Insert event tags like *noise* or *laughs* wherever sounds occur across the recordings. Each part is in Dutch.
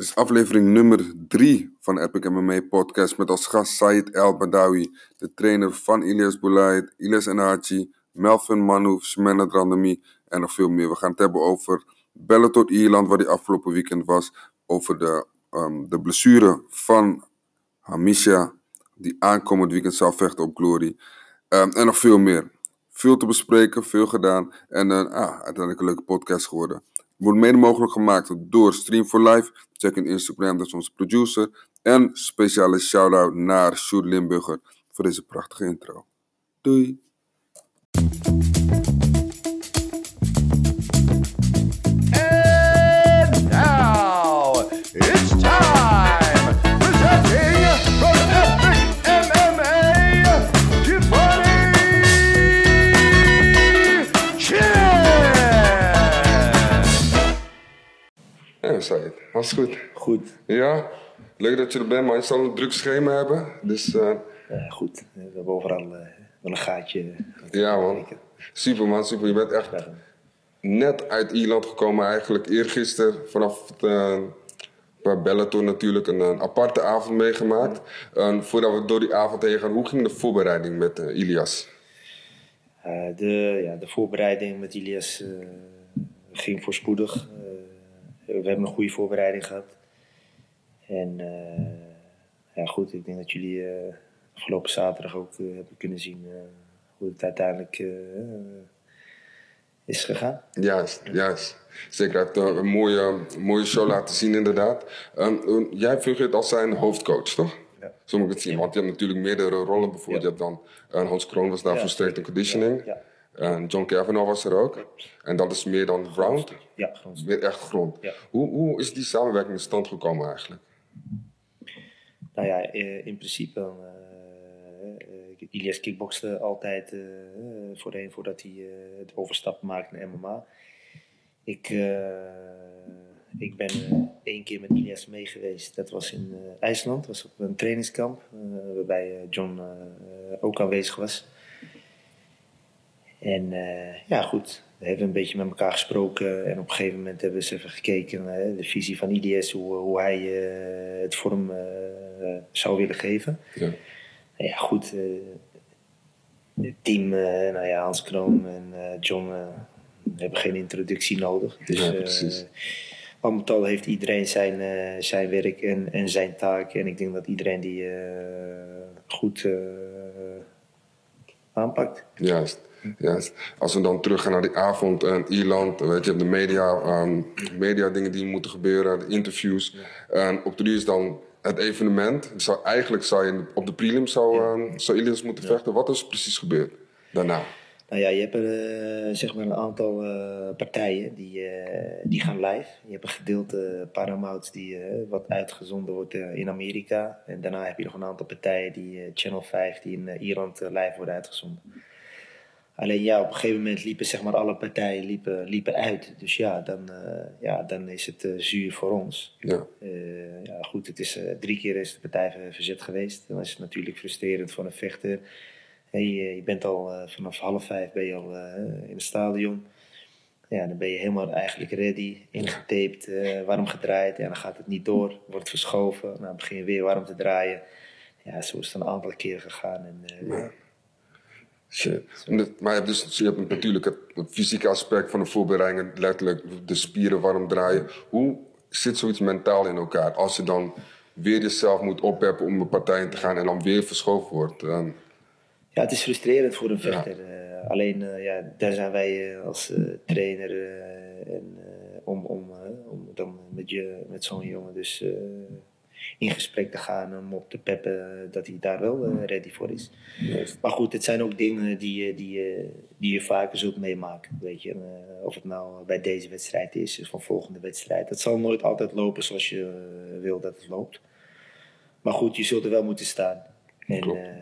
Dit is aflevering nummer 3 van Epic MMA Podcast met als gast Said El Badawi, de trainer van Ilias Boulaid, Ilias Enhachi, Melvin Manouf, Shemena Drandami en nog veel meer. We gaan het hebben over Bellator Ierland, waar die afgelopen weekend was, over de, um, de blessure van Hamisha, die aankomend weekend zal vechten op Glory. Um, en nog veel meer. Veel te bespreken, veel gedaan en ah, uiteindelijk een leuke podcast geworden. Wordt mede mogelijk gemaakt door Stream for Life. Check in Instagram, dat is onze producer. En speciale shout-out naar Sjoerd Limburger voor deze prachtige intro. Doei! Ja, Said, alles goed? Goed, Ja? Leuk dat je er bent, maar je zal een druk schema hebben. Dus eh, Eh, goed. We hebben overal eh, wel een gaatje. ja man, super man, super. Je bent echt net uit Ierland gekomen eigenlijk. Eergisteren vanaf uh, bij Bellator natuurlijk een, een aparte avond meegemaakt. En voordat we door die avond heen gaan, hoe ging de voorbereiding met eh, Ilias? Eh, de, ja, de voorbereiding met Ilias eh, ging voorspoedig. We hebben een goede voorbereiding gehad. En eh, ja, goed, ik denk dat jullie eh, afgelopen zaterdag ook eh, hebben kunnen zien hoe het uiteindelijk is gegaan. Juist, juist. Zeker, hij heeft een mooie, mooie show laten zien inderdaad. Ehm, eh, jij fungeert als zijn hoofdcoach, toch? Ja. Zo moet ik het zien, want je hebt natuurlijk meerdere rollen. Bijvoorbeeld, Ja. je hebt dan, Hans Kroon was daar voor strength and conditioning. En John Kavanaugh was er ook. En dat is meer dan round, ja, grond. meer echt grond. Ja. Hoe, hoe is die samenwerking in stand gekomen eigenlijk? Nou ja, eh, in principe. eh, eh, Ilias kickbokste altijd voorheen voordat hij eh, het overstap maakte naar MMA. Ik, ik ben één keer met Ilias mee geweest. Dat was in IJsland, dat was op een trainingskamp. waarbij John ook aanwezig was. En eh, ja, goed. We hebben een beetje met elkaar gesproken. En op een gegeven moment hebben we eens even gekeken naar de visie van IDS. Hoe, hoe hij eh, het vorm eh, zou willen geven. Ja. Nou ja, goed. eh, het team, eh, nou ja, Hans Kroon en eh, John eh, hebben geen introductie nodig. Dus Ja, eh, precies. al met al heeft iedereen zijn, eh, zijn werk en, en zijn taak. En ik denk dat iedereen die eh, goed eh, aanpakt. Juist. Juist. Als we dan teruggaan naar die avond in Ierland, weet je, hebt de media, ehm, media dingen die moeten gebeuren, de interviews. En op drie is dan het evenement. Zou, eigenlijk zou je op de prelim zou, ehm, zou Ilias moeten vechten. Wat is er precies gebeurd daarna? Nou ja, je hebt eh, zeg maar een aantal eh, partijen die, eh, die gaan live. Je hebt een gedeelte Paramount die wat uitgezonden wordt in Amerika. En daarna heb je nog een aantal partijen die Channel 5 die in Ierland live worden uitgezonden. Alleen ja, op een gegeven moment liepen zeg maar alle partijen liepen, liepen uit. Dus ja, dan, eh, ja, dan is het eh, zuur voor ons. Ja, Eh, ja, goed, het is, drie keer is de partij ver- verzet geweest. Dan is het natuurlijk frustrerend voor een vechter. Hey, je bent al vanaf half vijf ben je al in het stadion. Ja, dan ben je helemaal eigenlijk ready, ingetaped, warm gedraaid. Ja, dan gaat het niet door, wordt verschoven. Dan begin je weer warm te draaien. Ja, zo is het een aantal keer gegaan. En, Ja. Shit. Maar je hebt, dus, je hebt natuurlijk het, het fysieke aspect van de voorbereiding, letterlijk de spieren warm draaien. Hoe zit zoiets mentaal in elkaar als je dan weer jezelf moet oppeppen om een partij in te gaan en dan weer verschoven wordt? Ehm, Ja, het is frustrerend voor een vechter. Eh, alleen, eh, ja, daar zijn wij eh, als trainer en, om, om, om dan met, je, met zo'n jongen dus in gesprek te gaan om op te peppen eh, dat hij daar wel eh, ready voor is. Maar goed, het zijn ook dingen die, je- die, je- die je vaker zult meemaken. Weet je? Eh, of het nou bij deze wedstrijd is, of van volgende wedstrijd. Het zal nooit altijd lopen zoals je eh, wil dat het loopt. Maar goed, je zult er wel moeten staan. En, eh,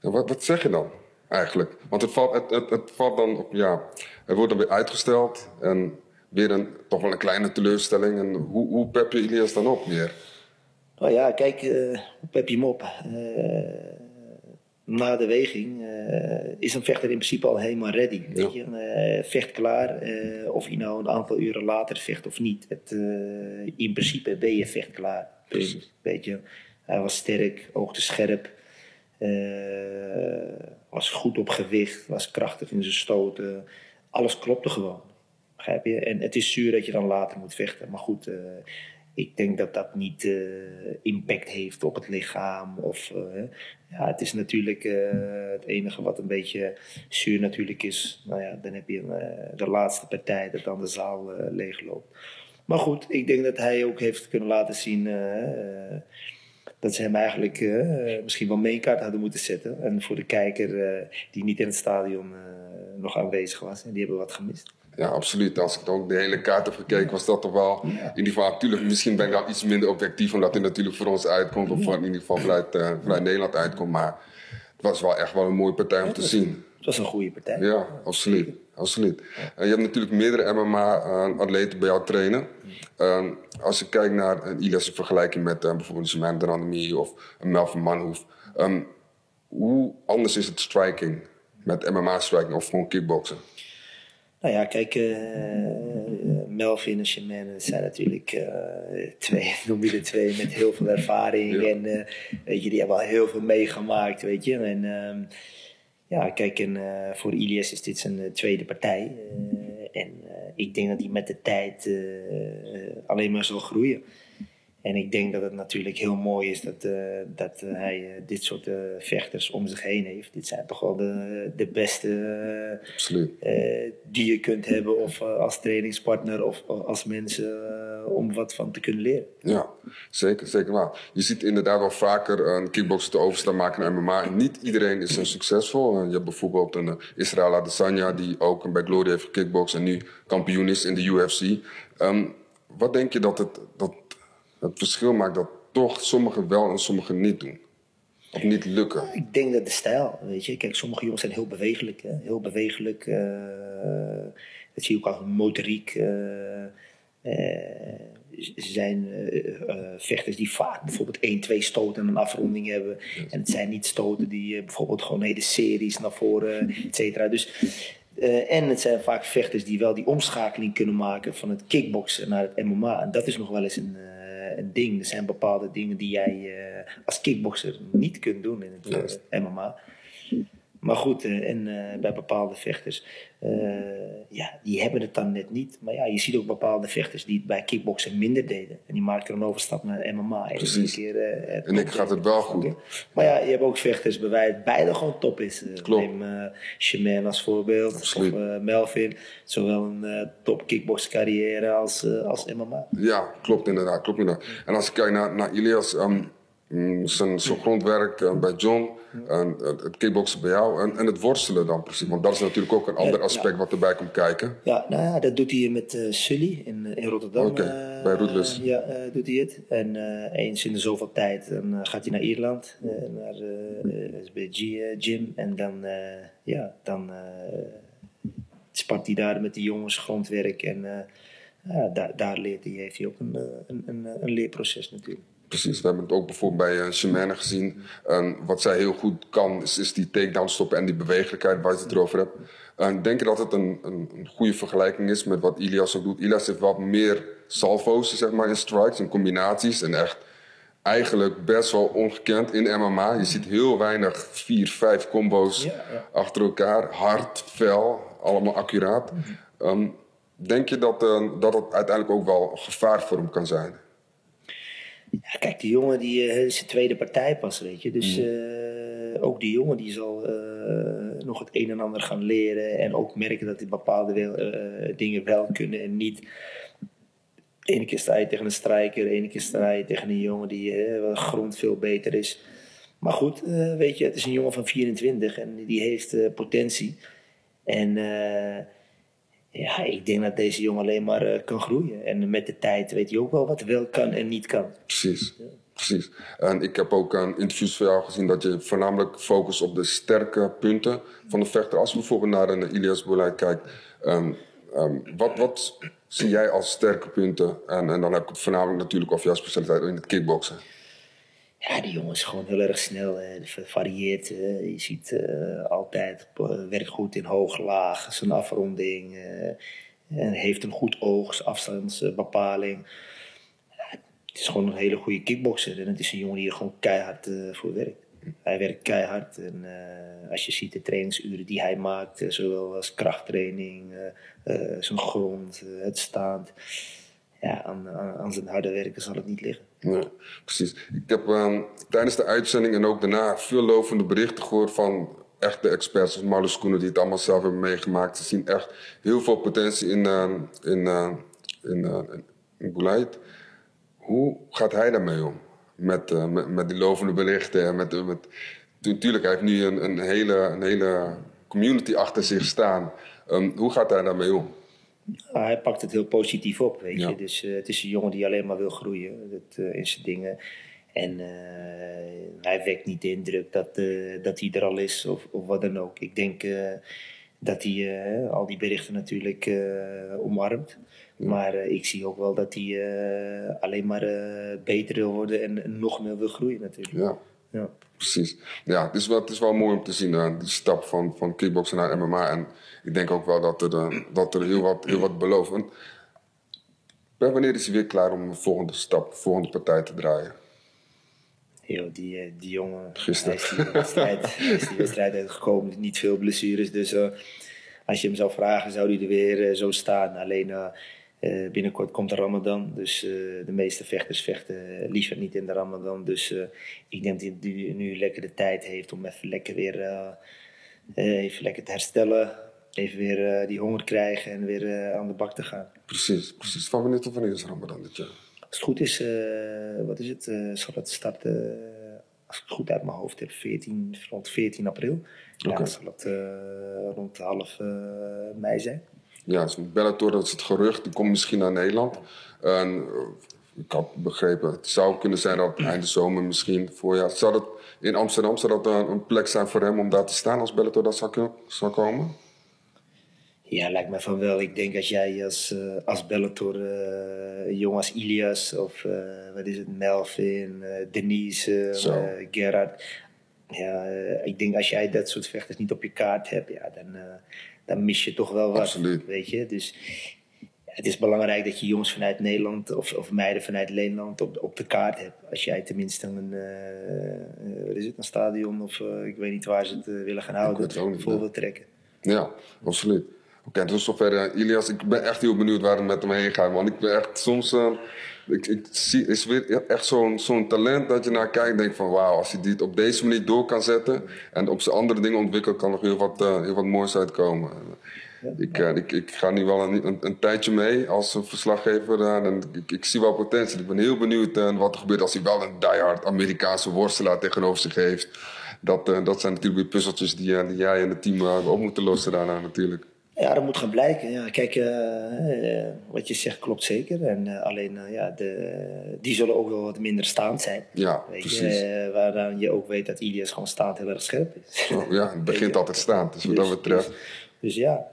Ja, wat, wat zeg je dan eigenlijk? Want het valt, het, het, het valt dan op, ja, het wordt dan weer uitgesteld en weer een, toch wel een kleine teleurstelling. En hoe, hoe pep je Ilias dan op weer? Nou ja, kijk, eh, hoe pep je hem op? Eh, na de weging eh, is een vechter in principe al helemaal ready. Weet je? Vecht klaar. of hij nou een aantal uren later vecht of niet. Het, in principe ben je vecht klaar. Precies. Weet je? Hij was sterk, oogde scherp. was goed op gewicht. Was krachtig in zijn stoten. Alles klopte gewoon. En het is zuur dat je dan later moet vechten. Maar goed, eh, ik denk dat dat niet eh, impact heeft op het lichaam. Of, eh, ja, het is natuurlijk het enige wat een beetje zuur natuurlijk is. Nou ja, dan heb je de laatste partij dat dan de zaal leegloopt. Maar goed, ik denk dat hij ook heeft kunnen laten zien dat ze hem eigenlijk misschien wel mainkaart hadden moeten zetten. En voor de kijker die niet in het stadion nog aanwezig was, en die hebben wat gemist. Ja, absoluut. Als ik ook de hele kaart heb gekeken, was dat toch wel. In ieder geval, natuurlijk, misschien ben ik dan iets minder objectief, omdat hij natuurlijk voor ons uitkomt, of in ieder geval vanuit, eh, vanuit Nederland uitkomt. Maar het was wel echt wel een mooie partij om te zien. Het was een goede partij. Ja, absoluut. absoluut. En je hebt natuurlijk meerdere MMA-atleten bij jou trainen. Eh, als je kijkt naar een Ilias in vergelijking met eh, bijvoorbeeld een Samantha Randami of een Melvin Manhoef. ehm, hoe anders is het striking met MMA-striking of gewoon kickboksen? Nou ja, kijk, eh, Melvin en dat zijn natuurlijk eh, twee, *laughs* noem je de twee, met heel veel ervaring. Ja. En eh, weet je, die hebben al heel veel meegemaakt, weet je. En ehm, ja, kijk, en, voor Ilias is dit zijn tweede partij. En ik denk dat hij met de tijd alleen maar zal groeien. En ik denk dat het natuurlijk heel mooi is dat, eh, dat eh, hij eh, dit soort vechters om zich heen heeft. Dit zijn toch wel de, de beste die je kunt hebben, of als trainingspartner of als mensen om wat van te kunnen leren. Ja, zeker, zeker waar. Je ziet inderdaad wel vaker een kickbokser te overstaan maken naar MMA. Niet iedereen is een succesvol. Je hebt bijvoorbeeld een Israël Adesanya die ook bij Glory heeft gekickboxd en nu kampioen is in de UFC. Ehm, wat denk je dat het, dat het verschil maakt dat toch sommigen wel en sommigen niet doen? Of niet lukken? Ik denk dat de stijl, weet je. Kijk, sommige jongens zijn heel bewegelijk. Hè? Heel bewegelijk. eh, dat zie je ook als motoriek. ze zijn vechters die vaak bijvoorbeeld 1, 2 stoten en een afronding hebben. En het zijn niet stoten die bijvoorbeeld gewoon hele series naar voren, et cetera. Dus, en het zijn vaak vechters die wel die omschakeling kunnen maken van het kickboksen naar het MMA. En dat is nog wel eens een, een ding. Er zijn bepaalde dingen die jij eh, als kickbokser niet kunt doen in het eh, MMA. Maar goed, eh, en eh, bij bepaalde vechters, eh, ja, die hebben het dan net niet. Maar ja, je ziet ook bepaalde vechters die het bij kickboksen minder deden. En die maken een overstap naar MMA. En, Precies. een keer, het En ik gaat het wel goed. Maar ja, je hebt ook vechters bij wij het beide gewoon top is. Klopt. Neem Shaman als voorbeeld, Absoluut. of Melvin. Zowel een eh, top kickbox carrière als, als MMA. Ja, klopt inderdaad. Klopt inderdaad. En als ik kijk naar, naar Ilias, ehm, mm, zijn, zijn grondwerk eh, bij John, en het, kickboksen bij jou en, en het worstelen dan precies. Want dat is natuurlijk ook een ander ja. aspect wat erbij komt kijken. Ja, nou ja, dat doet hij met eh, Sully in, in Rotterdam. Oké, eh, bij ja, eh, doet hij het. En eh, eens in de zoveel tijd dan, eh, gaat hij naar Ierland, eh, naar eh, eh, bij G, eh, Gym. En dan, eh, ja, dan eh, spart hij daar met die jongens grondwerk. En eh, ja, daar, daar leert hij, heeft hij ook een, eh, een, een, een leerproces natuurlijk. Precies, we hebben het ook bijvoorbeeld bij uh, Shemane gezien. En wat zij heel goed kan, is, is die takedown stoppen en die bewegelijkheid waar je het erover hebt. En denk je dat het een, een, een goede vergelijking is met wat Ilias ook doet? Ilias heeft wat meer salvo's zeg maar, in strikes en combinaties. En echt eigenlijk best wel ongekend in MMA. Je ziet heel weinig vier, vijf combo's Ja, ja. achter elkaar. Hard, fel, allemaal accuraat. Ehm, denk je dat, eh, dat het uiteindelijk ook wel gevaar voor hem kan zijn? Ja, kijk, die jongen die eh, is zijn tweede partij pas, weet je. Dus eh, ook die jongen die zal eh, nog het een en ander gaan leren. En ook merken dat hij bepaalde wel, dingen wel kunnen en niet. Ene keer sta je tegen een strijker, ene keer sta je tegen een jongen die wat grond veel beter is. Maar goed, weet je, het is een jongen van 24 en die heeft potentie. En ja, ik denk dat deze jongen alleen maar eh, kan groeien. En met de tijd weet hij ook wel wat wel kan en niet kan. Precies. Precies. En ik heb ook een interviews van jou gezien dat je voornamelijk focust op de sterke punten van de vechter. Als je bijvoorbeeld naar een Ilias Boulay kijkt, ehm, ehm, wat, wat zie jij als sterke punten? En, en dan heb ik het voornamelijk natuurlijk over jouw specialiteit in het kickboksen. Ja, die jongen is gewoon heel erg snel. eh, varieert. je ziet eh, altijd, eh, werkt goed in hoog, laag. Zijn afronding. eh, en heeft een goed oog, afstandsbepaling. Het is gewoon een hele goede kickboxer. En het is een jongen die er gewoon keihard voor werkt. Hij werkt keihard. En als je ziet de trainingsuren die hij maakt, zowel als krachttraining, zijn grond, het staand. Ja, aan, aan zijn harde werken zal het niet liggen. Nee, precies. Ik heb ehm, tijdens de uitzending en ook daarna veel lovende berichten gehoord van echte experts als Koenen die het allemaal zelf hebben meegemaakt. Ze zien echt heel veel potentie in, ehm, in, in, in. Hoe gaat hij daarmee om? Met, eh, met, met die lovende berichten en met... met Natuurlijk, hij heeft nu een, een, hele, een hele community achter zich staan. Hoe gaat hij daarmee om? Hij pakt het heel positief op, weet Ja. je. Dus eh, het is een jongen die alleen maar wil groeien dat, eh, in zijn dingen. En eh, hij wekt niet de indruk dat, dat hij er al is of, of wat dan ook. Ik denk dat hij al die berichten natuurlijk omarmt. Maar ik zie ook wel dat hij alleen maar beter wil worden en, en nog meer wil groeien natuurlijk. Ja. Ja. Precies. Ja, het is wel, het is wel mooi om te zien, eh, die stap van, van kickboksen naar MMA. En ik denk ook wel dat er, eh, dat er heel, wat, heel wat belooft. Wanneer is hij weer klaar om de volgende stap, de volgende partij te draaien? Yo, die, eh, die jongen, Gisteren. hij is die wedstrijd, *laughs* is die wedstrijd uitgekomen. Niet veel blessures, dus eh, als je hem zou vragen, zou hij er weer zo staan. Alleen eh, eh, binnenkort komt de Ramadan, dus eh, de meeste vechters vechten liever niet in de Ramadan. Dus eh, ik denk dat hij nu lekker de tijd heeft om even lekker weer even lekker te herstellen. Even weer die honger krijgen en weer aan de bak te gaan. Precies, precies. Van wanneer tot wanneer is Ramadan dit jaar? Als het goed is, wat is het? zal het starten, als ik het goed uit mijn hoofd heb, 14, rond 14 april. Ja, Oké. dan zal het rond half mei zijn. Ja, Bellator, dat is het gerucht, die komt misschien naar Nederland. En eh, ik had begrepen, het zou kunnen zijn dat einde zomer misschien voorjaar. Zou dat in Amsterdam, zou dat een, een plek zijn voor hem om daar te staan als Bellator dat zou, zou komen? Ja, lijkt me van wel. Ik denk als jij als, eh, als Bellator, een jongen als Ilias of wat is het, Melvin, Denise, Gerard. Ja, eh, ik denk als jij dat soort vechters niet op je kaart hebt, ja, dan, eh, dan mis je toch wel wat. Absoluut. Weet je? Dus het is belangrijk dat je jongens vanuit Nederland of, of meiden vanuit Nederland op, op de kaart hebt. Als jij tenminste een, eh, is het, een stadion of ik weet niet waar ze het willen gaan houden, het ook niet, vol nee. wil trekken. Ja, absoluut. Oké, dus zover Ilias. Ik ben echt heel benieuwd waar het met hem heen gaat. Want ik ben echt soms... ik, ik zie, is weer echt zo'n zo'n talent dat je naar kijkt en denkt van... Wauw, als hij dit op deze manier door kan zetten... en op zijn andere dingen ontwikkelt, kan nog heel wat, eh, heel wat moois uitkomen. Ik, eh, ik, ik ga nu wel een, een, een tijdje mee als verslaggever. eh, en ik, ik zie wel potentie. Ik ben heel benieuwd eh, wat er gebeurt als hij wel een diehard Amerikaanse worstelaar tegenover zich heeft. Dat, dat zijn natuurlijk weer puzzeltjes die, die jij en het team op moeten lossen daarna natuurlijk. Ja, dat moet gaan blijken. Ja, kijk, eh, eh, wat je zegt klopt zeker. En eh, alleen, ja, de, die zullen ook wel wat minder staand zijn. Ja, Weet precies. je, waaraan je ook weet dat Ilias gewoon staand heel erg scherp is. Zo, ja, het begint altijd staan. Dus wat dat Dus- betreft. Dus, dus ja,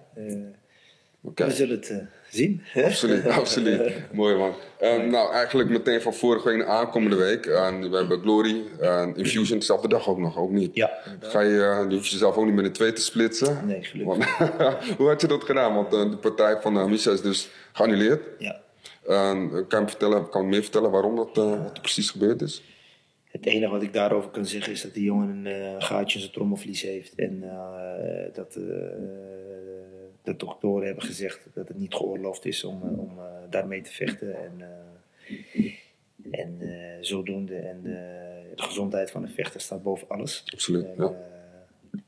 we zullen het eh, zien. hè? Absoluut, *laughs* absoluut. Mooi man. Ehm, nou, eigenlijk meteen van vorige week naar aankomende week. En we hebben Glory, en Infusion, dezelfde dag ook nog, ook niet. Ja. Ga je, eh, je hoeft jezelf ook niet meer in twee te splitsen. Nee, gelukkig. Want- *laughs* Hoe had je dat gedaan? Want eh, de partij van Misha is dus geannuleerd. Ja. Kan je me vertellen, kan je meer vertellen waarom dat wat er precies gebeurd is? Het enige wat ik daarover kan zeggen is dat die jongen een gaatje in zijn trommelvlies heeft. En dat de doktoren hebben gezegd dat het niet geoorloofd is om, eh, om eh, daarmee te vechten. En, eh, en zodoende. En de gezondheid van de vechter staat boven alles. Absoluut, En, ja.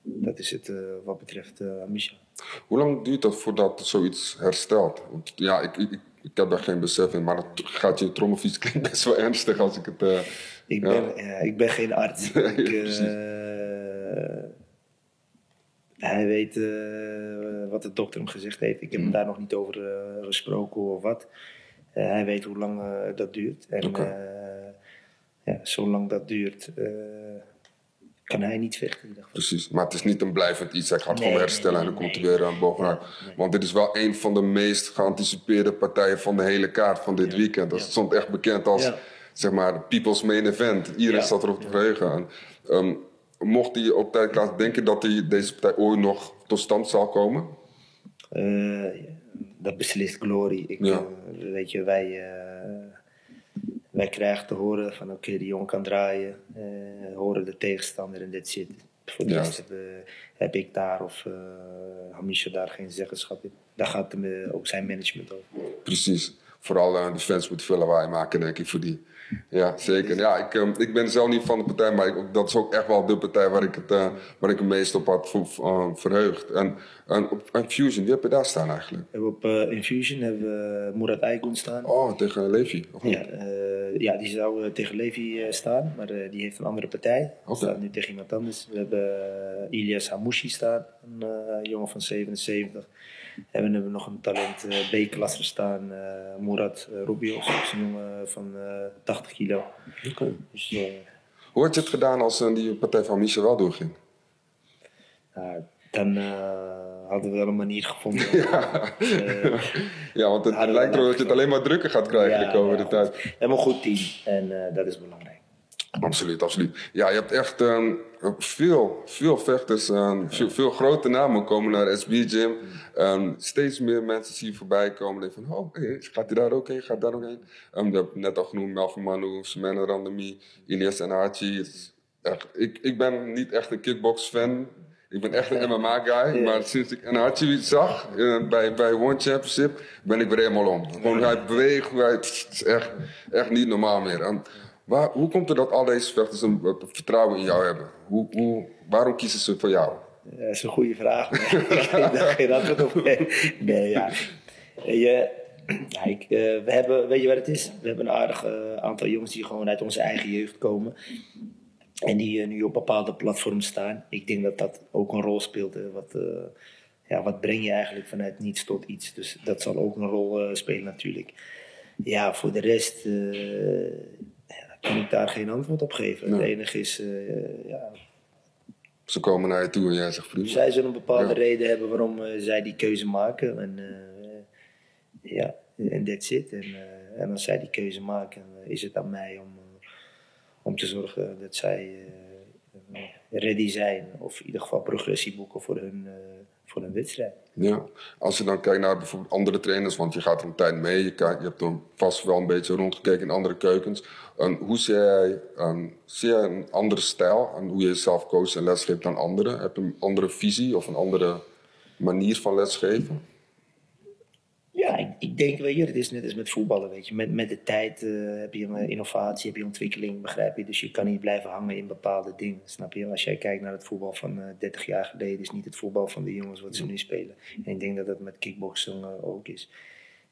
dat is het wat betreft eh Misha. Hoe lang duurt dat voordat zoiets herstelt? Want, ja, ik, ik, ik heb daar geen besef in, maar dat gaat je trommelfiets klinkt best wel ernstig als ik het... Ik, ben, ja, ik ben geen arts. *laughs* Ik. Hij weet eh, wat de dokter hem gezegd heeft. Ik heb Mm. hem daar nog niet over eh, gesproken of wat. Eh, hij weet hoe lang dat duurt. En eh, ja, zolang dat duurt, kan hij niet vechten. Precies, maar het is niet een blijvend iets. Hij gaat Nee, gewoon herstellen nee, en dan komt hij weer aan nee. Want dit is wel een van de meest geanticipeerde partijen van de hele kaart van dit Ja, weekend. Dat ja. stond echt bekend als zeg maar, de people's main event. Iedereen zat erop te verheugen. En, ehm, mocht die op tijd klaar, denk je dat die, deze partij ooit nog tot stand zal komen? Eh, dat beslist Glory. Ik, Ja. eh, weet je, wij, eh, wij krijgen te horen van oké, die jongen kan draaien. horen de tegenstander en dit zit. Voor de rest heb, heb ik daar of uh, Hamisha daar geen zeggenschap in. Daar gaat hem, ook zijn management over. Precies. Vooral de fans moeten veel lawaai maken, denk ik, voor die. Ja, zeker. Ja, ik, ehm, ik ben zelf niet van de partij, maar ik- dat is ook echt wel de partij waar ik het, eh, waar ik het meest op had eh, verheugd. En, en op en Fusion, wie heb je daar staan eigenlijk? We hebben op eh, Infusion hebben we Murat Aygun staan. Oh, tegen Levi. of niet? Ja, ja, die zou tegen Levi staan, maar die heeft een andere partij. Oké. Staat nu tegen iemand anders. We hebben Ilias Hamouchi staan, een jongen van 77. En we hebben nog een talent eh, B-klasse staan, eh Murat uh, Rubios, dat is een jongen van eh 80 kilo. Oké. Dus eh, Hoe had je het gedaan als eh, die partij van Michel wel doorging? dan eh, hadden we wel een manier gevonden. *laughs* Eh, Ja, want het lijkt erop dat je het alleen maar drukker gaat krijgen de komende ja, tijd. goed. We hebben een goed team en eh, dat is belangrijk. Absoluut, absoluut. Ja, je hebt echt ehm, veel, veel vechters, ehm, veel, veel grote namen komen naar SB Gym. Ehm, steeds meer mensen zie je voorbij komen. Van, oh, hey, gaat hij daar ook heen? Gaat daar ook heen? Je hebt net al genoemd, Melvin Manu, Semena Randami, Ilias echt- Ik, ik ben niet echt een kickbox fan. Ik ben echt een MMA-guy, maar sinds ik Hachi zag eh, bij, bij One Championship, ben ik weer helemaal om. Gewoon, hij beweegt, hij, het is echt, echt niet normaal meer. En hoe komt het dat al deze vechters een, vertrouwen in jou hebben? Hoe, waarom kiezen ze voor jou? Dat is een goede vraag. ik *laughs* daar geen antwoord op. Nee, ja. Ja, ik, eh, we hebben, weet je wat het is? We hebben een aardig eh, aantal jongens die gewoon uit onze eigen jeugd komen. En die eh, nu op bepaalde platforms staan. Ik denk dat dat ook een rol speelt. ja, wat breng je eigenlijk vanuit niets tot iets? Dus dat zal ook een rol spelen natuurlijk. Ja, voor de rest kan ik daar geen antwoord op geven. Het enige is, eh, ja, Ze komen naar je toe en jij zegt prima. zij zullen een bepaalde Ja. reden hebben waarom eh, zij die keuze maken. En eh, ja, en that's it. En, en als zij die keuze maken, is het aan mij om, om te zorgen dat zij ready zijn. Of in ieder geval progressie boeken voor hun, voor hun wedstrijd. Ja, als je dan kijkt naar bijvoorbeeld andere trainers, want je gaat er een tijd mee, je, kijkt, je hebt dan vast wel een beetje rondgekeken in andere keukens. En hoe zie jij, ehm, zie jij een andere stijl en hoe je jezelf coacht en lesgeeft dan anderen? Heb je een andere visie of een andere manier van lesgeven? Ik, denk, weet je, het is net als met voetballen, weet je. Met, met de tijd eh, heb je een innovatie, heb je ontwikkeling, begrijp je? Dus je kan niet blijven hangen in bepaalde dingen, snap je? Als jij kijkt naar het voetbal van eh 30 jaar geleden, is niet het voetbal van de jongens wat ze nu spelen. En ik denk dat dat met kickboksen eh, ook is.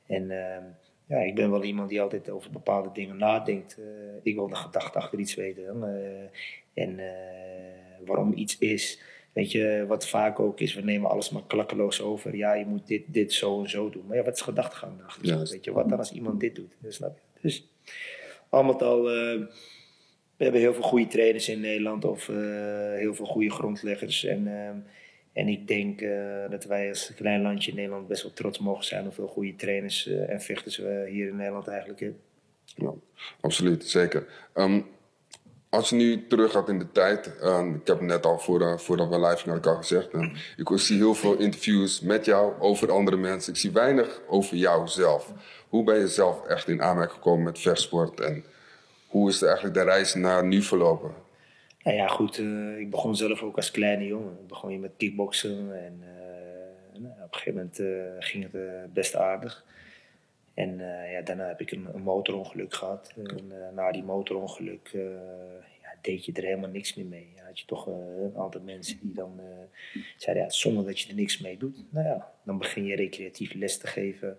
En ehm, ja, ik ben wel iemand die altijd over bepaalde dingen nadenkt. Eh, ik wil de gedachte achter iets weten. eh, en eh, waarom iets is. Weet je, wat vaak ook is, we nemen alles maar klakkeloos over. Ja, je moet dit, dit zo en zo doen. Maar ja, wat is gedachtegang daarachter? Weet je, wat dan als iemand dit doet? Dus, snap je? Dus, al met al, eh, we hebben heel veel goede trainers in Nederland. Of eh, heel veel goede grondleggers. En, ehm, en ik denk eh, dat wij als klein landje in Nederland best wel trots mogen zijn... op hoeveel goede trainers eh, en vechters we hier in Nederland eigenlijk hebben. Ja, absoluut, zeker. Ehm, als je nu terug gaat in de tijd, ehm, ik heb het net al eh, voordat we live naar elkaar gezegd, ik zie heel veel interviews met jou over andere mensen. Ik zie weinig over jou zelf. Hoe ben je zelf echt in aanmerking gekomen met vechtsport en hoe is er eigenlijk de reis naar nu verlopen? Nou ja, goed. eh, ik begon zelf ook als kleine jongen. Ik begon hier met kickboksen. En eh, nou, op een gegeven moment ging het best aardig. En eh, ja, daarna heb ik een, een motorongeluk gehad. En eh, na die motorongeluk eh, ja, deed je er helemaal niks meer mee. Ja, had je toch een aantal mensen die dan zeiden, ja, zonder dat je er niks mee doet. Nou ja, dan begin je recreatief les te geven.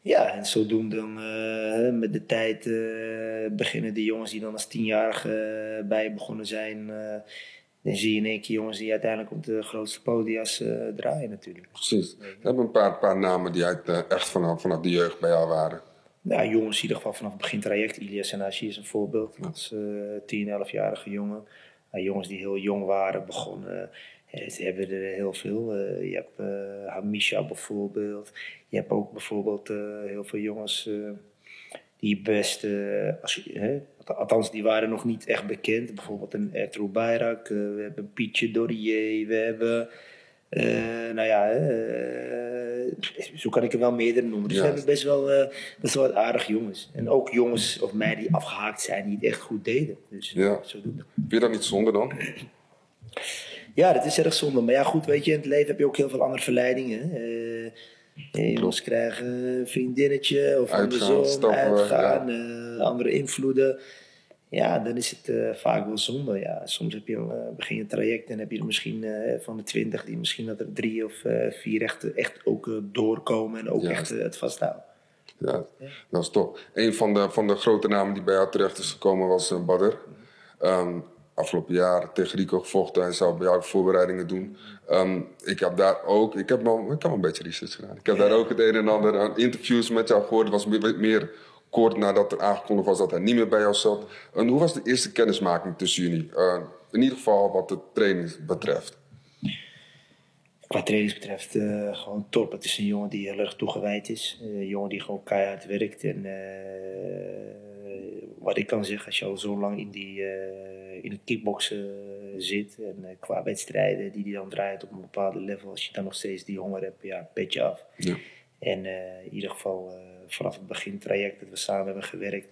Ja, en zodoende dan, met de tijd beginnen de jongens die dan als tienjarige bij begonnen zijn. Eh, dan zie je in één keer jongens die uiteindelijk op de grootste podia's eh, draaien natuurlijk. Precies. We hebben een paar, paar namen die uit, eh, echt vanaf, vanaf de jeugd bij jou waren. Ja, jongens in ieder geval vanaf het begin traject. Ilias en Ashi is een voorbeeld. Als eh 10, 11-jarige jongen. Ja, jongens die heel jong waren, begonnen. eh, ze hebben er heel veel. Eh, je hebt eh, Hamisha bijvoorbeeld. Je hebt ook bijvoorbeeld eh, heel veel jongens. eh, die best, eh, als althans die waren nog niet echt bekend. Bijvoorbeeld een Ertuğrul Bayrak, eh, we hebben Pietje Dorier, we hebben, eh, nou ja, eh, zo kan ik er wel meerdere noemen. Dus we hebben best wel, eh, best wel wat aardig jongens. En ook jongens of meiden die afgehaakt zijn, die het echt goed deden. Dus Ja. zodoende. Vind je dat niet zonde dan? Ja, dat is erg zonde. Maar ja, goed, weet je, in het leven heb je ook heel veel andere verleidingen. Eh eh, jongens krijgen een vriendinnetje of andersom, uitgaan, eh, andere invloeden. Ja, dan is het eh, vaak wel zonde. Ja, soms heb je, een, eh, begin je een traject en heb je er misschien van de twintig die misschien dat er drie of vier echt, echt ook doorkomen en ook Ja. echt het vasthouden. Ja, dat is toch. Een van de, van de grote namen die bij jou terecht is gekomen was uh, Badr. Afgelopen jaar tegen Rico gevochten. Hij zou bij jou voorbereidingen doen. Ehm, ik heb daar ook, ik heb, wel, ik heb een beetje research gedaan. Ik heb daar ook het een en ander aan interviews met jou gehoord. Het was meer, meer kort nadat er aangekondigd was dat hij niet meer bij jou zat. En hoe was de eerste kennismaking tussen jullie? Eh, in ieder geval wat de training betreft. Qua trainings betreft eh, gewoon top. Het is een jongen die heel erg toegewijd is. Eh, een jongen die gewoon keihard werkt. En eh, wat ik kan zeggen, als je al zo lang in, die, eh, in het kickboksen eh, zit. En eh, qua wedstrijden die hij dan draait op een bepaalde level. Als je dan nog steeds die honger hebt, ja, petje af. Ja. En eh, in ieder geval eh, vanaf het begin traject dat we samen hebben gewerkt.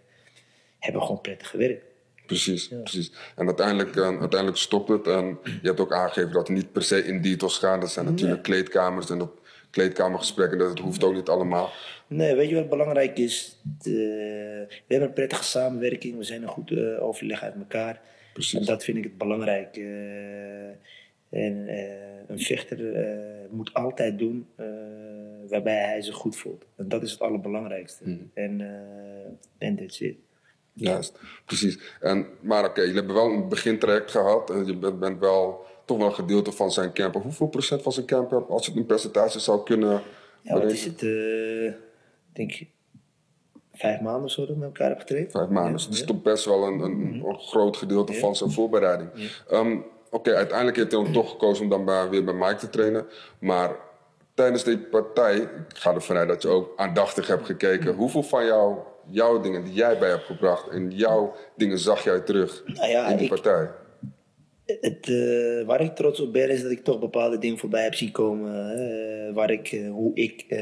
Hebben we gewoon prettig gewerkt. Precies, precies. En uiteindelijk, eh, uiteindelijk stopt het. En je hebt ook aangegeven dat het niet per se in details gaat. Dat zijn natuurlijk kleedkamers en op kleedkamergesprekken. Dat het hoeft ook niet allemaal. Nee, weet je wat belangrijk is? De- we hebben een prettige samenwerking. We zijn een goed eh, overleg uit elkaar. Precies. En dat vind ik het belangrijk. eh. en eh, een vechter eh, moet altijd doen waarbij hij zich goed voelt. En dat is het allerbelangrijkste. Mhm. En, en that's it. Juist, precies. En, maar oké, jullie hebben wel een begintraject gehad. En je bent, bent wel toch wel een gedeelte van zijn camper. Hoeveel procent van zijn camper, als je het in percentage zou kunnen Ja, wat is het? eh, ik denk vijf maanden of zo dat met elkaar hebben getraind. Vijf maanden. Dus het is toch best wel een, een, een groot gedeelte van zijn voorbereiding. Ehm, Oké, uiteindelijk heeft hij dan toch gekozen om dan bij, weer bij Mike te trainen. Maar tijdens die partij, ik ga ervan uit dat je ook aandachtig hebt gekeken. Hoeveel van jou, jouw dingen die jij bij hebt gebracht en jouw dingen zag jij terug Nou ja, in die ik- partij? Het, eh, waar ik trots op ben, is dat ik toch bepaalde dingen voorbij heb zien komen. waar ik, eh, hoe ik eh,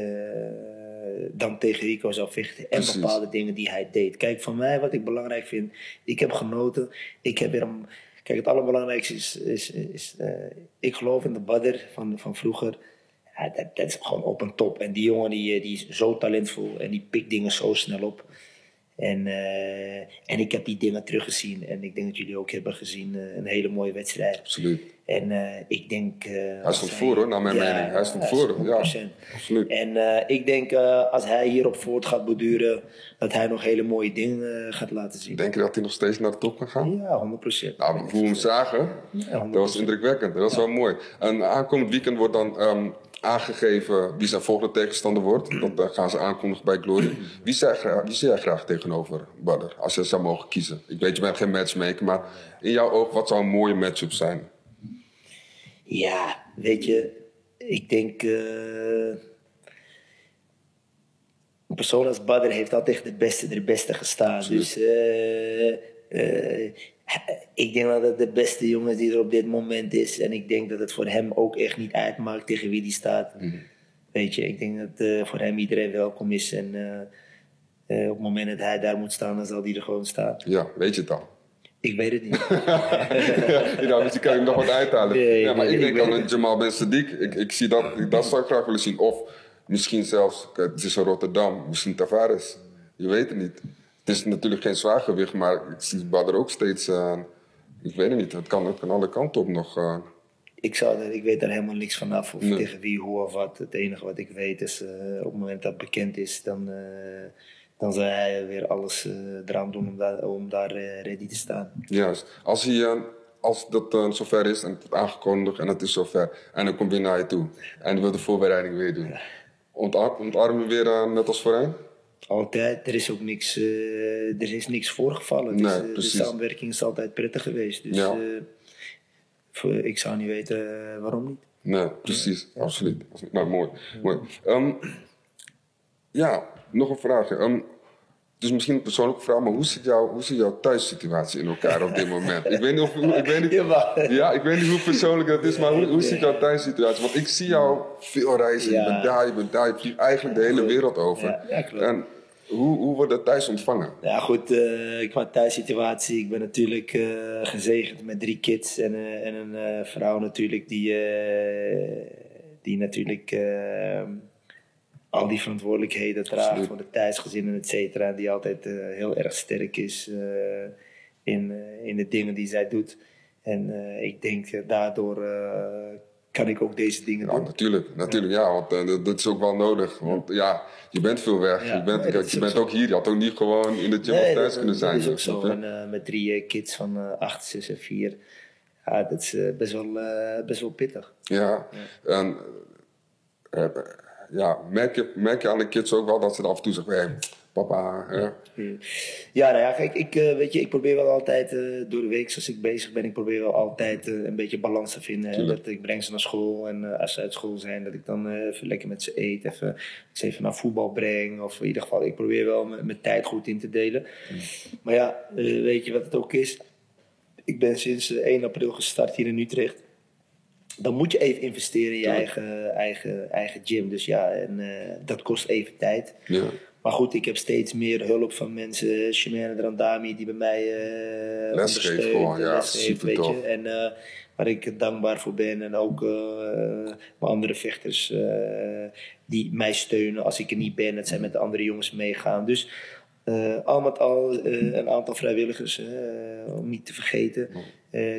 dan tegen Rico zou vechten. En Precies. bepaalde dingen die hij deed. Kijk, van mij, wat ik belangrijk vind, ik heb genoten. Ik heb weer een, Kijk, het allerbelangrijkste is, is, is eh, ik geloof in de Badr van, van vroeger. Ja, dat, dat is gewoon op een top. En die jongen die, eh, die is zo talentvol en die pikt dingen zo snel op. En, eh, en ik heb die dingen teruggezien. En ik denk dat jullie ook hebben gezien. eh, een hele mooie wedstrijd. Absoluut. En eh, ik denk... Hij stond voor hoor, naar mijn mening. Hij stond voor. Ja, 100%. absoluut. En ik denk als hij hierop voort gaat borduren, dat hij nog hele mooie dingen gaat laten zien. Denk je dat hij nog steeds naar de top kan gaan? Ja, 100 procent. Nou, hoe we hem zagen, dat was indrukwekkend. Dat was wel mooi. En aankomend weekend wordt dan ehm, aangegeven wie zijn volgende tegenstander wordt. *clears throat* Dat eh, gaan ze aankondigen bij Glory. Wie zie jij graag, wie graag tegenover Badr, als je zou mogen kiezen? Ik weet, je bent geen matchmaker, maar in jouw oog, wat zou een mooie matchup zijn? Ja, weet je, ik denk. eh, een persoon als Badr heeft altijd de beste de beste gestaan. Dus eh, eh, ik denk dat het de beste jongen die er op dit moment is. En ik denk dat het voor hem ook echt niet uitmaakt tegen wie die staat. Weet je, ik denk dat eh, voor hem iedereen welkom is. En eh, eh, op het moment dat hij daar moet staan, dan zal hij er gewoon staan. Ja, weet je het al? Ik weet het niet. *laughs* ja, misschien kan je hem nog wat uithalen. Nee, ja, maar ik denk aan weet een het. Jamal Ben Sadiq. Ik, ik zie dat, dat zou ik graag willen zien. Of misschien zelfs, het is in Rotterdam, misschien Tavares. Je weet het niet. Het is natuurlijk geen zwaargewicht, maar ik zie Badr ook steeds... eh, ik weet het niet, het kan, het kan alle kanten op nog. eh. Ik, zou ik weet daar helemaal niks vanaf. Of Nee. tegen wie, hoe of wat. Het enige wat ik weet is, eh, op het moment dat het bekend is, dan, dan zal hij weer alles eraan doen om daar, om daar ready te staan. Juist. Als, hij, als dat zover is en het wordt aangekondigd en het is zover... en dan komt weer naar je toe en hij wil de voorbereiding weer doen... Ontar ontarm je weer net als voorheen? Altijd, er is ook niks, eh, er is niks voorgevallen. Dus, eh, de samenwerking is altijd prettig geweest. Dus Ja. eh, ik zou niet weten waarom niet. Nee, precies. Absoluut. Nou, mooi. mooi. Ehm, ja, nog een vraagje. Ehm, is misschien een persoonlijke vraag, maar hoe zit, jouw, hoe zit jouw thuissituatie in elkaar op dit moment? Ik weet niet, of, ik weet niet, *laughs* ja, ik weet niet hoe persoonlijk dat is, maar hoe, hoe zit jouw thuissituatie? Want ik zie jou veel reizen, je Ja. bent daar, je bent daar, je vliegt eigenlijk de hele wereld over. Ja, ja, klopt. En hoe, hoe wordt dat thuis ontvangen? Ja, goed, eh qua thuissituatie. Ik ben natuurlijk eh, gezegend met drie kids en, eh, en een vrouw natuurlijk die, die natuurlijk al die verantwoordelijkheden draagt Absoluut. voor de thuisgezinnen, et cetera. Die altijd heel erg sterk is in, in de dingen die zij doet. En ik denk daardoor kan ik ook deze dingen Ja, doen. natuurlijk, natuurlijk, ja, want eh, dat, dat is ook wel nodig. Want ja, je bent veel weg, je bent, dat kijk, je ook bent zo. ook hier. Je had ook niet gewoon in de gym of Nee, thuis dat, kunnen dat zijn. is ook zo. En, eh, met drie eh, kids van eh, acht, zes en vier. Ja, dat is best, wel, best wel pittig. Ja, en ja, merk, je, merk je aan de kids ook wel dat ze er af en toe zeggen: hey, papa, hè? Ja, nou ja, kijk, ik, eh, weet je, ik probeer wel altijd eh, door de week, zoals ik bezig ben, ik probeer wel altijd eh, een beetje balans te vinden. Hè? Dat ik breng ze naar school en als ze uit school zijn, dat ik dan even lekker met ze eet, even, ze even naar voetbal breng. Of in ieder geval, ik probeer wel mijn mijn tijd goed in te delen. Maar ja, weet je wat het ook is? Ik ben sinds eh, 1 april gestart hier in Utrecht. Dan moet je even investeren in je eigen, eigen, eigen gym. Dus ja, en dat kost even tijd. Ja, Maar goed, ik heb steeds meer hulp van mensen. Shimane Drandami die bij mij eh Les geeft gewoon, ja, super tof. En eh, waar ik dankbaar voor ben. En ook eh, mijn andere vechters die mij steunen als ik er niet ben. Dat zij met de andere jongens meegaan. Dus al met al een aantal vrijwilligers, om niet te vergeten.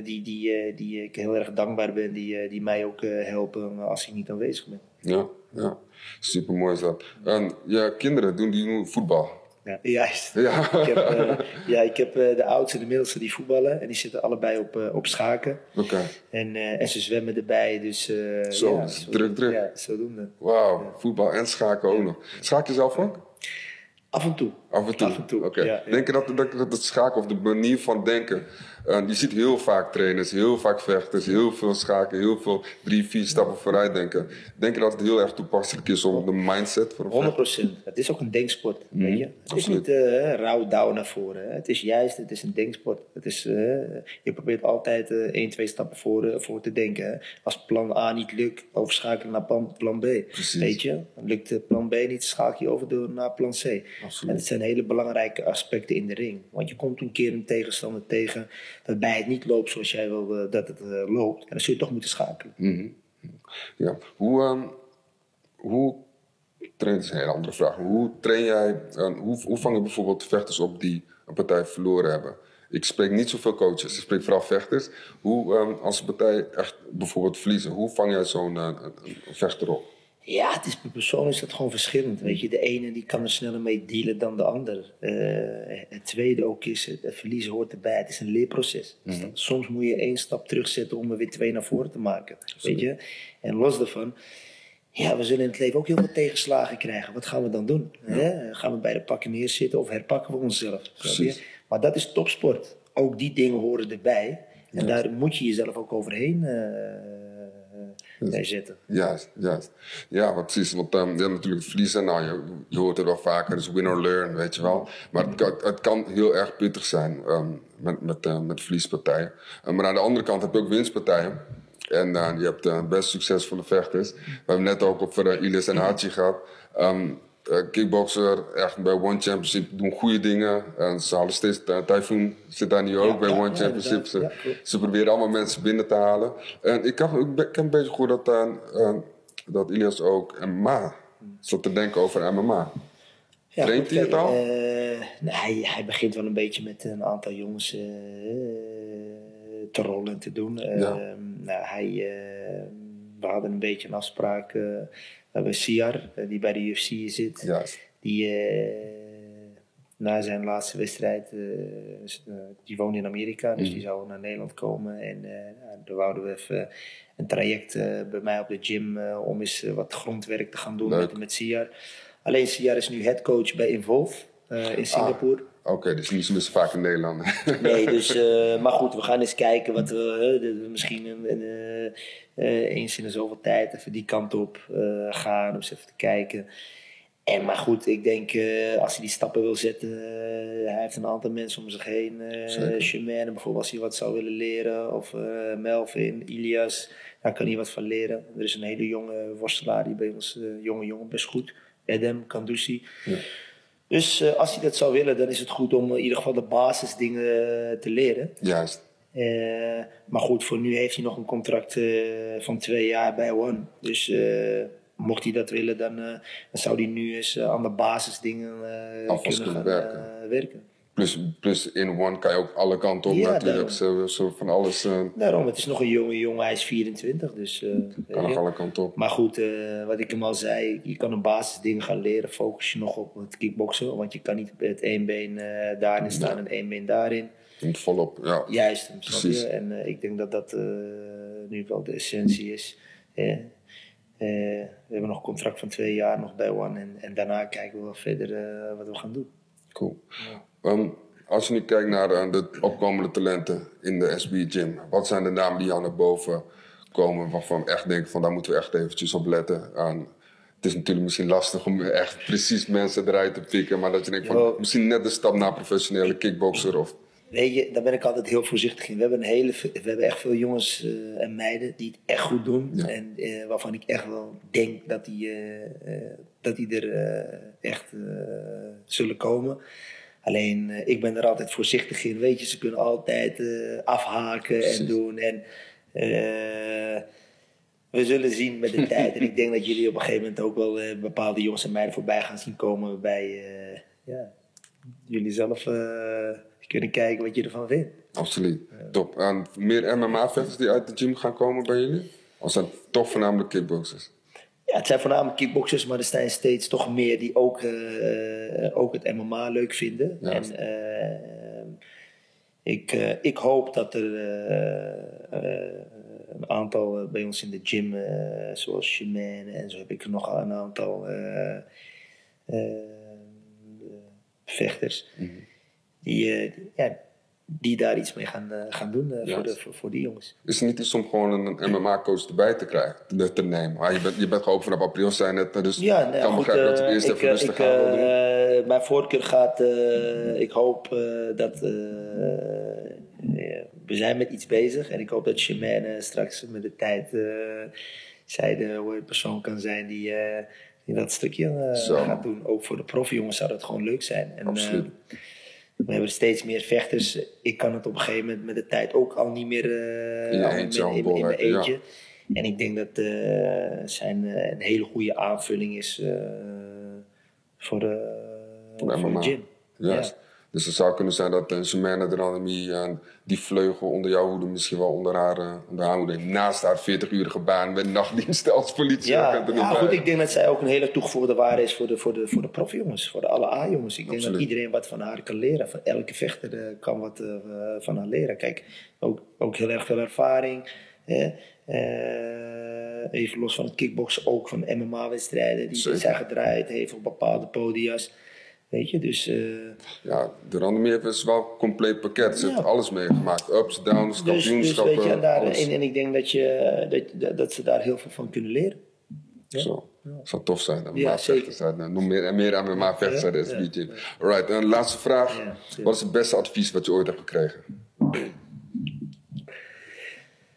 die, die, die ik heel erg dankbaar ben, die, die mij ook helpen als ik niet aanwezig ben. Ja, ja. Super mooi is dat. En je kinderen doen die nu voetbal. Ja, juist. Ja. *laughs* Ik heb, eh, ja, ik heb eh, de oudste en de middelste die voetballen. En die zitten allebei op, eh, op schaken. Oké, En, eh, en ze zwemmen erbij. Dus, eh, Zo, ja, dus druk, druk. Ja, zodoende. wauw, voetbal en schaken ook nog. Schaak je zelf ook? Af en toe. Af en toe. Af en toe, Oké. ja, ja. Denk je dat, dat, dat het schaken of de manier van denken. Eh, je ziet heel vaak trainers, heel vaak vechters, heel veel schaken, heel veel drie, vier stappen vooruit denken. Denk je dat het heel erg toepasselijk is om de mindset voor een 100 vechter? Het is ook een denksport. Weet je? Het is Mhm, niet eh rauw douw naar voren. Hè. Het is juist, het is een denksport. Het is, eh, je probeert altijd eh één, twee stappen voor, voor te denken. Hè. Als plan A niet lukt, overschakelen naar plan, plan B. Precies. Weet je? Lukt plan B niet, schakel je over door naar plan C. Absoluut. En het zijn hele belangrijke aspecten in de ring. Want je komt een keer een tegenstander tegen dat bij het niet loopt zoals jij wil eh, dat het eh, loopt. En dan zul je toch moeten schakelen. Mhm. Ja. Hoe, ehm, hoe train, is een hele andere vraag. Hoe train jij, en hoe, hoe vang je bijvoorbeeld vechters op die een partij verloren hebben? Ik spreek niet zoveel coaches, ik spreek vooral vechters. Hoe, ehm, als een partij echt bijvoorbeeld verliezen, hoe vang jij zo'n een vechter op? Ja, het is per persoon is dat gewoon verschillend. Weet je, de ene die kan er sneller mee dealen dan de ander. Eh, het tweede ook is, het, verliezen hoort erbij. Het is een leerproces. Dus dat- soms moet je één stap terugzetten om er weer twee naar voren te maken. Weet je? En los daarvan, ja, we zullen in het leven ook heel veel tegenslagen krijgen. Wat gaan we dan doen? Hè? Gaan we bij de pakken neerzitten of herpakken we onszelf? Maar dat is topsport. Ook die dingen horen erbij. En daar moet je jezelf ook overheen eh, bij zetten. Juist, juist. Ja, maar precies. Want ehm, ja, natuurlijk verliezen, nou, je, je hoort het wel vaker, dus win or learn, weet je wel. Maar het kan, het kan heel erg pittig zijn ehm, met, met, eh, met verliespartijen. Eh, maar aan de andere kant heb je ook winstpartijen. En eh, je hebt best succesvolle vechters. We hebben net ook over Ilis en Hachi gehad. Ehm, eh, kickboxer, echt bij One Championship doen goede dingen. En ze halen steeds, uh, Typhoon zit daar nu ook Ja, bij ja, One ja, Championship. Ze, proberen allemaal mensen binnen te halen. En ik heb, ik, heb een beetje gehoord dat, eh, eh, dat Ilias ook MMA zat te denken over MMA. Ja, Traint goed, hij het al? eh, nee, hij, hij begint wel een beetje met een aantal jongens eh, te rollen en te doen. Eh, Ja. nou, hij, eh, we hadden een beetje een afspraak. We hebben Siar, eh, die bij de UFC zit. Juist. Die eh, na zijn laatste wedstrijd, eh, die woont in Amerika, dus die zou naar Nederland komen. En daar wouden we even een traject bij mij op de gym om eens wat grondwerk te gaan doen Leuk. met, met Siar. Alleen Siar is nu headcoach bij Involve in Singapore. Oké, dus niet zo vaak in Nederland. *laughs* Nee, dus, eh, maar goed, we gaan eens kijken wat we misschien een- eh, eens in de zoveel tijd even die kant op eh, gaan, om eens even te kijken. En, maar goed, ik denk als hij die stappen wil zetten, hij heeft een aantal mensen om zich heen. Zeker. Chimène bijvoorbeeld, als hij wat zou willen leren. Of Melvin, Ilias, daar kan hij wat van leren. Er is een hele jonge worstelaar die bij ons, jonge jongen, best goed. Edem, Kandusi. Ja. Dus eh, als hij dat zou willen, dan is het goed om in ieder geval de basisdingen eh, te leren. Juist. Eh, maar goed, voor nu heeft hij nog een contract van twee jaar bij One. Dus mocht hij dat willen, dan, dan zou hij nu eens aan de basisdingen kunnen gaan werken. Plus, plus in one kan je ook alle kanten op Ja, natuurlijk. Zo, zo van alles eh, Daarom, het is nog een jonge jongen, hij is 24. Dus, eh, kan ja. nog alle kanten op. Maar goed, eh, wat ik hem al zei, je kan een basisdingen gaan leren. Focus je nog op het kickboksen, want je kan niet met één been daarin staan en één been daarin. Moet volop, ja. Juist, Precies. je? En ik denk dat dat nu wel de essentie is. We hebben nog een contract van twee jaar nog bij One. En, en daarna kijken we wel verder wat we gaan doen. Cool. Ehm, als je nu kijkt naar eh, de opkomende talenten in de SB Gym, wat zijn de namen die jou naar boven komen waarvan we echt denken van daar moeten we echt eventjes op letten aan. Het is natuurlijk misschien lastig om echt precies mensen eruit te pikken, maar dat je denkt van Ja. misschien net de stap naar professionele kickboxer of Weet je, daar ben ik altijd heel voorzichtig in. We hebben, een hele, we hebben echt veel jongens eh, en meiden die het echt goed doen. Ja. En eh, waarvan ik echt wel denk dat die, dat die er echt zullen komen. Alleen, eh, ik ben er altijd voorzichtig in. Weet je, ze kunnen altijd eh, afhaken Precies. en doen. En eh, we zullen zien met de *laughs* tijd. En ik denk dat jullie op een gegeven moment ook wel bepaalde jongens en meiden voorbij gaan zien komen. Waarbij eh, ja, jullie zelf kunnen kijken wat je ervan vindt. absoluut. Top. En meer MMA-vechters die uit de gym gaan komen bij jullie? Of zijn het toch voornamelijk kickboxers? Ja, het zijn voornamelijk kickboxers, maar er zijn steeds toch meer die ook, eh, ook het MMA leuk vinden. En eh, ik, eh, ik hoop dat er een aantal bij ons in de gym, zoals Shimane en zo heb ik er nog een aantal vechters, die, eh, ja, die daar iets mee gaan, eh, gaan doen eh, voor, de, voor, voor die jongens. Is het niet iets om gewoon een MMA-coach erbij te krijgen, te, nemen? Maar je bent, je bent gewoon vanaf april zijn net, dus Ja, ik nou, kan goed, begrijpen dat eh, eerst ik, even eh, rustig ik, eh, Mijn voorkeur gaat, eh, ik hoop eh, dat, eh, we zijn met iets bezig en ik hoop dat Shemane straks met de tijd eh, zij de het persoon kan zijn die, eh, dat stukje eh, gaat doen. Ook voor de profjongens zou dat gewoon leuk zijn. En, Absoluut. eh, we hebben steeds meer vechters. Ik kan het op een gegeven moment met de tijd ook al niet meer eh, In eentje aan in, mijn ja. eentje. En ik denk dat eh zijn eh, een hele goede aanvulling is voor de, Voor de gym. Juist. Ja. Dus het zou kunnen zijn dat uh, de en die vleugel onder jouw hoede, misschien wel onder haar, onder haar hoede, naast haar 40-urige baan met nachtdienst als politie. Ja, ja goed, ik denk dat zij ook een hele toegevoegde waarde is voor de, voor de, voor de profjongens, voor de alle A-jongens. Ik denk dat iedereen wat van haar kan leren. Van elke vechter eh, kan wat eh, van haar leren. Kijk, ook, ook heel erg veel ervaring. Hè? Even los van het kickboksen, ook van MMA-wedstrijden die zijn gedraaid heeft op bepaalde podia's. Weet je, dus... eh, Ja, de Randomie heeft dus wel een compleet pakket. Ze Ja. heeft alles meegemaakt. Ups, downs, dus, dus kampioenschappen, weet je, en, daar, alles. en, en ik denk dat, je, dat, dat, ze daar heel veel van kunnen leren. Zo. zou tof zijn. Ja, MMA-vechters uit. nou, Nog meer en meer aan MMA-vechters Ja, uit de ja. Alright, en laatste vraag. Ja. Wat is het beste advies wat je ooit hebt gekregen?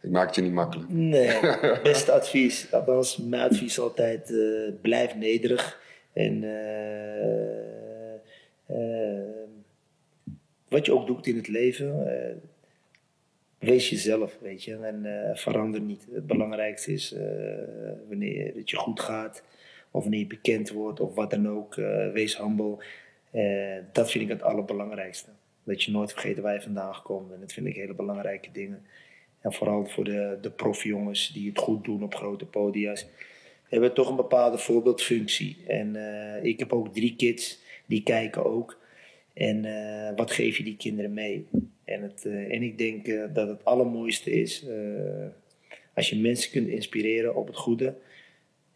Ik maak het je niet makkelijk. Nee, *laughs* beste advies. Althans, mijn advies is altijd: eh, blijf nederig. En eh, eh, wat je ook doet in het leven, eh, wees jezelf, weet je. En eh, verander niet. Het belangrijkste is eh, wanneer het je goed gaat, of wanneer je bekend wordt, of wat dan ook. wees humble. Dat vind ik het allerbelangrijkste. Dat je nooit vergeet waar je vandaan gekomen bent. Dat vind ik hele belangrijke dingen. En vooral voor de, de profjongens die het goed doen op grote podia's. Hebben toch een bepaalde voorbeeldfunctie. En ik heb ook drie kids, die kijken ook. En eh, wat geef je die kinderen mee? En, het, eh, en ik denk eh, dat het allermooiste is als je mensen kunt inspireren op het goede.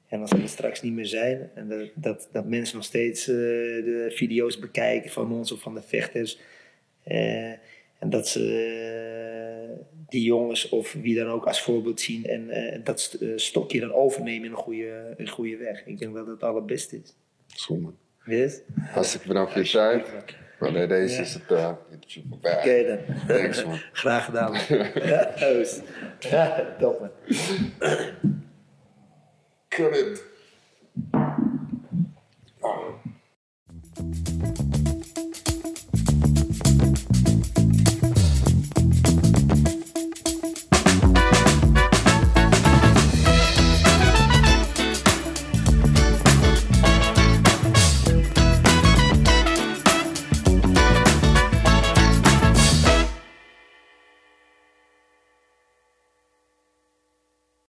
En als ze er straks niet meer zijn, en dat, dat, dat mensen nog steeds de video's bekijken van ons of van de vechters. En dat ze die jongens of wie dan ook als voorbeeld zien en dat st- stokje dan overnemen in een goede, een goede weg. Ik denk dat het het allerbeste is. Man. Yes? Hartstikke bedankt voor je tijd. Maar deze is het uh, interview voorbij. Oké dan. Thanks, man. *laughs* Graag gedaan. man. *laughs* *laughs* Ja, top man. Cut it.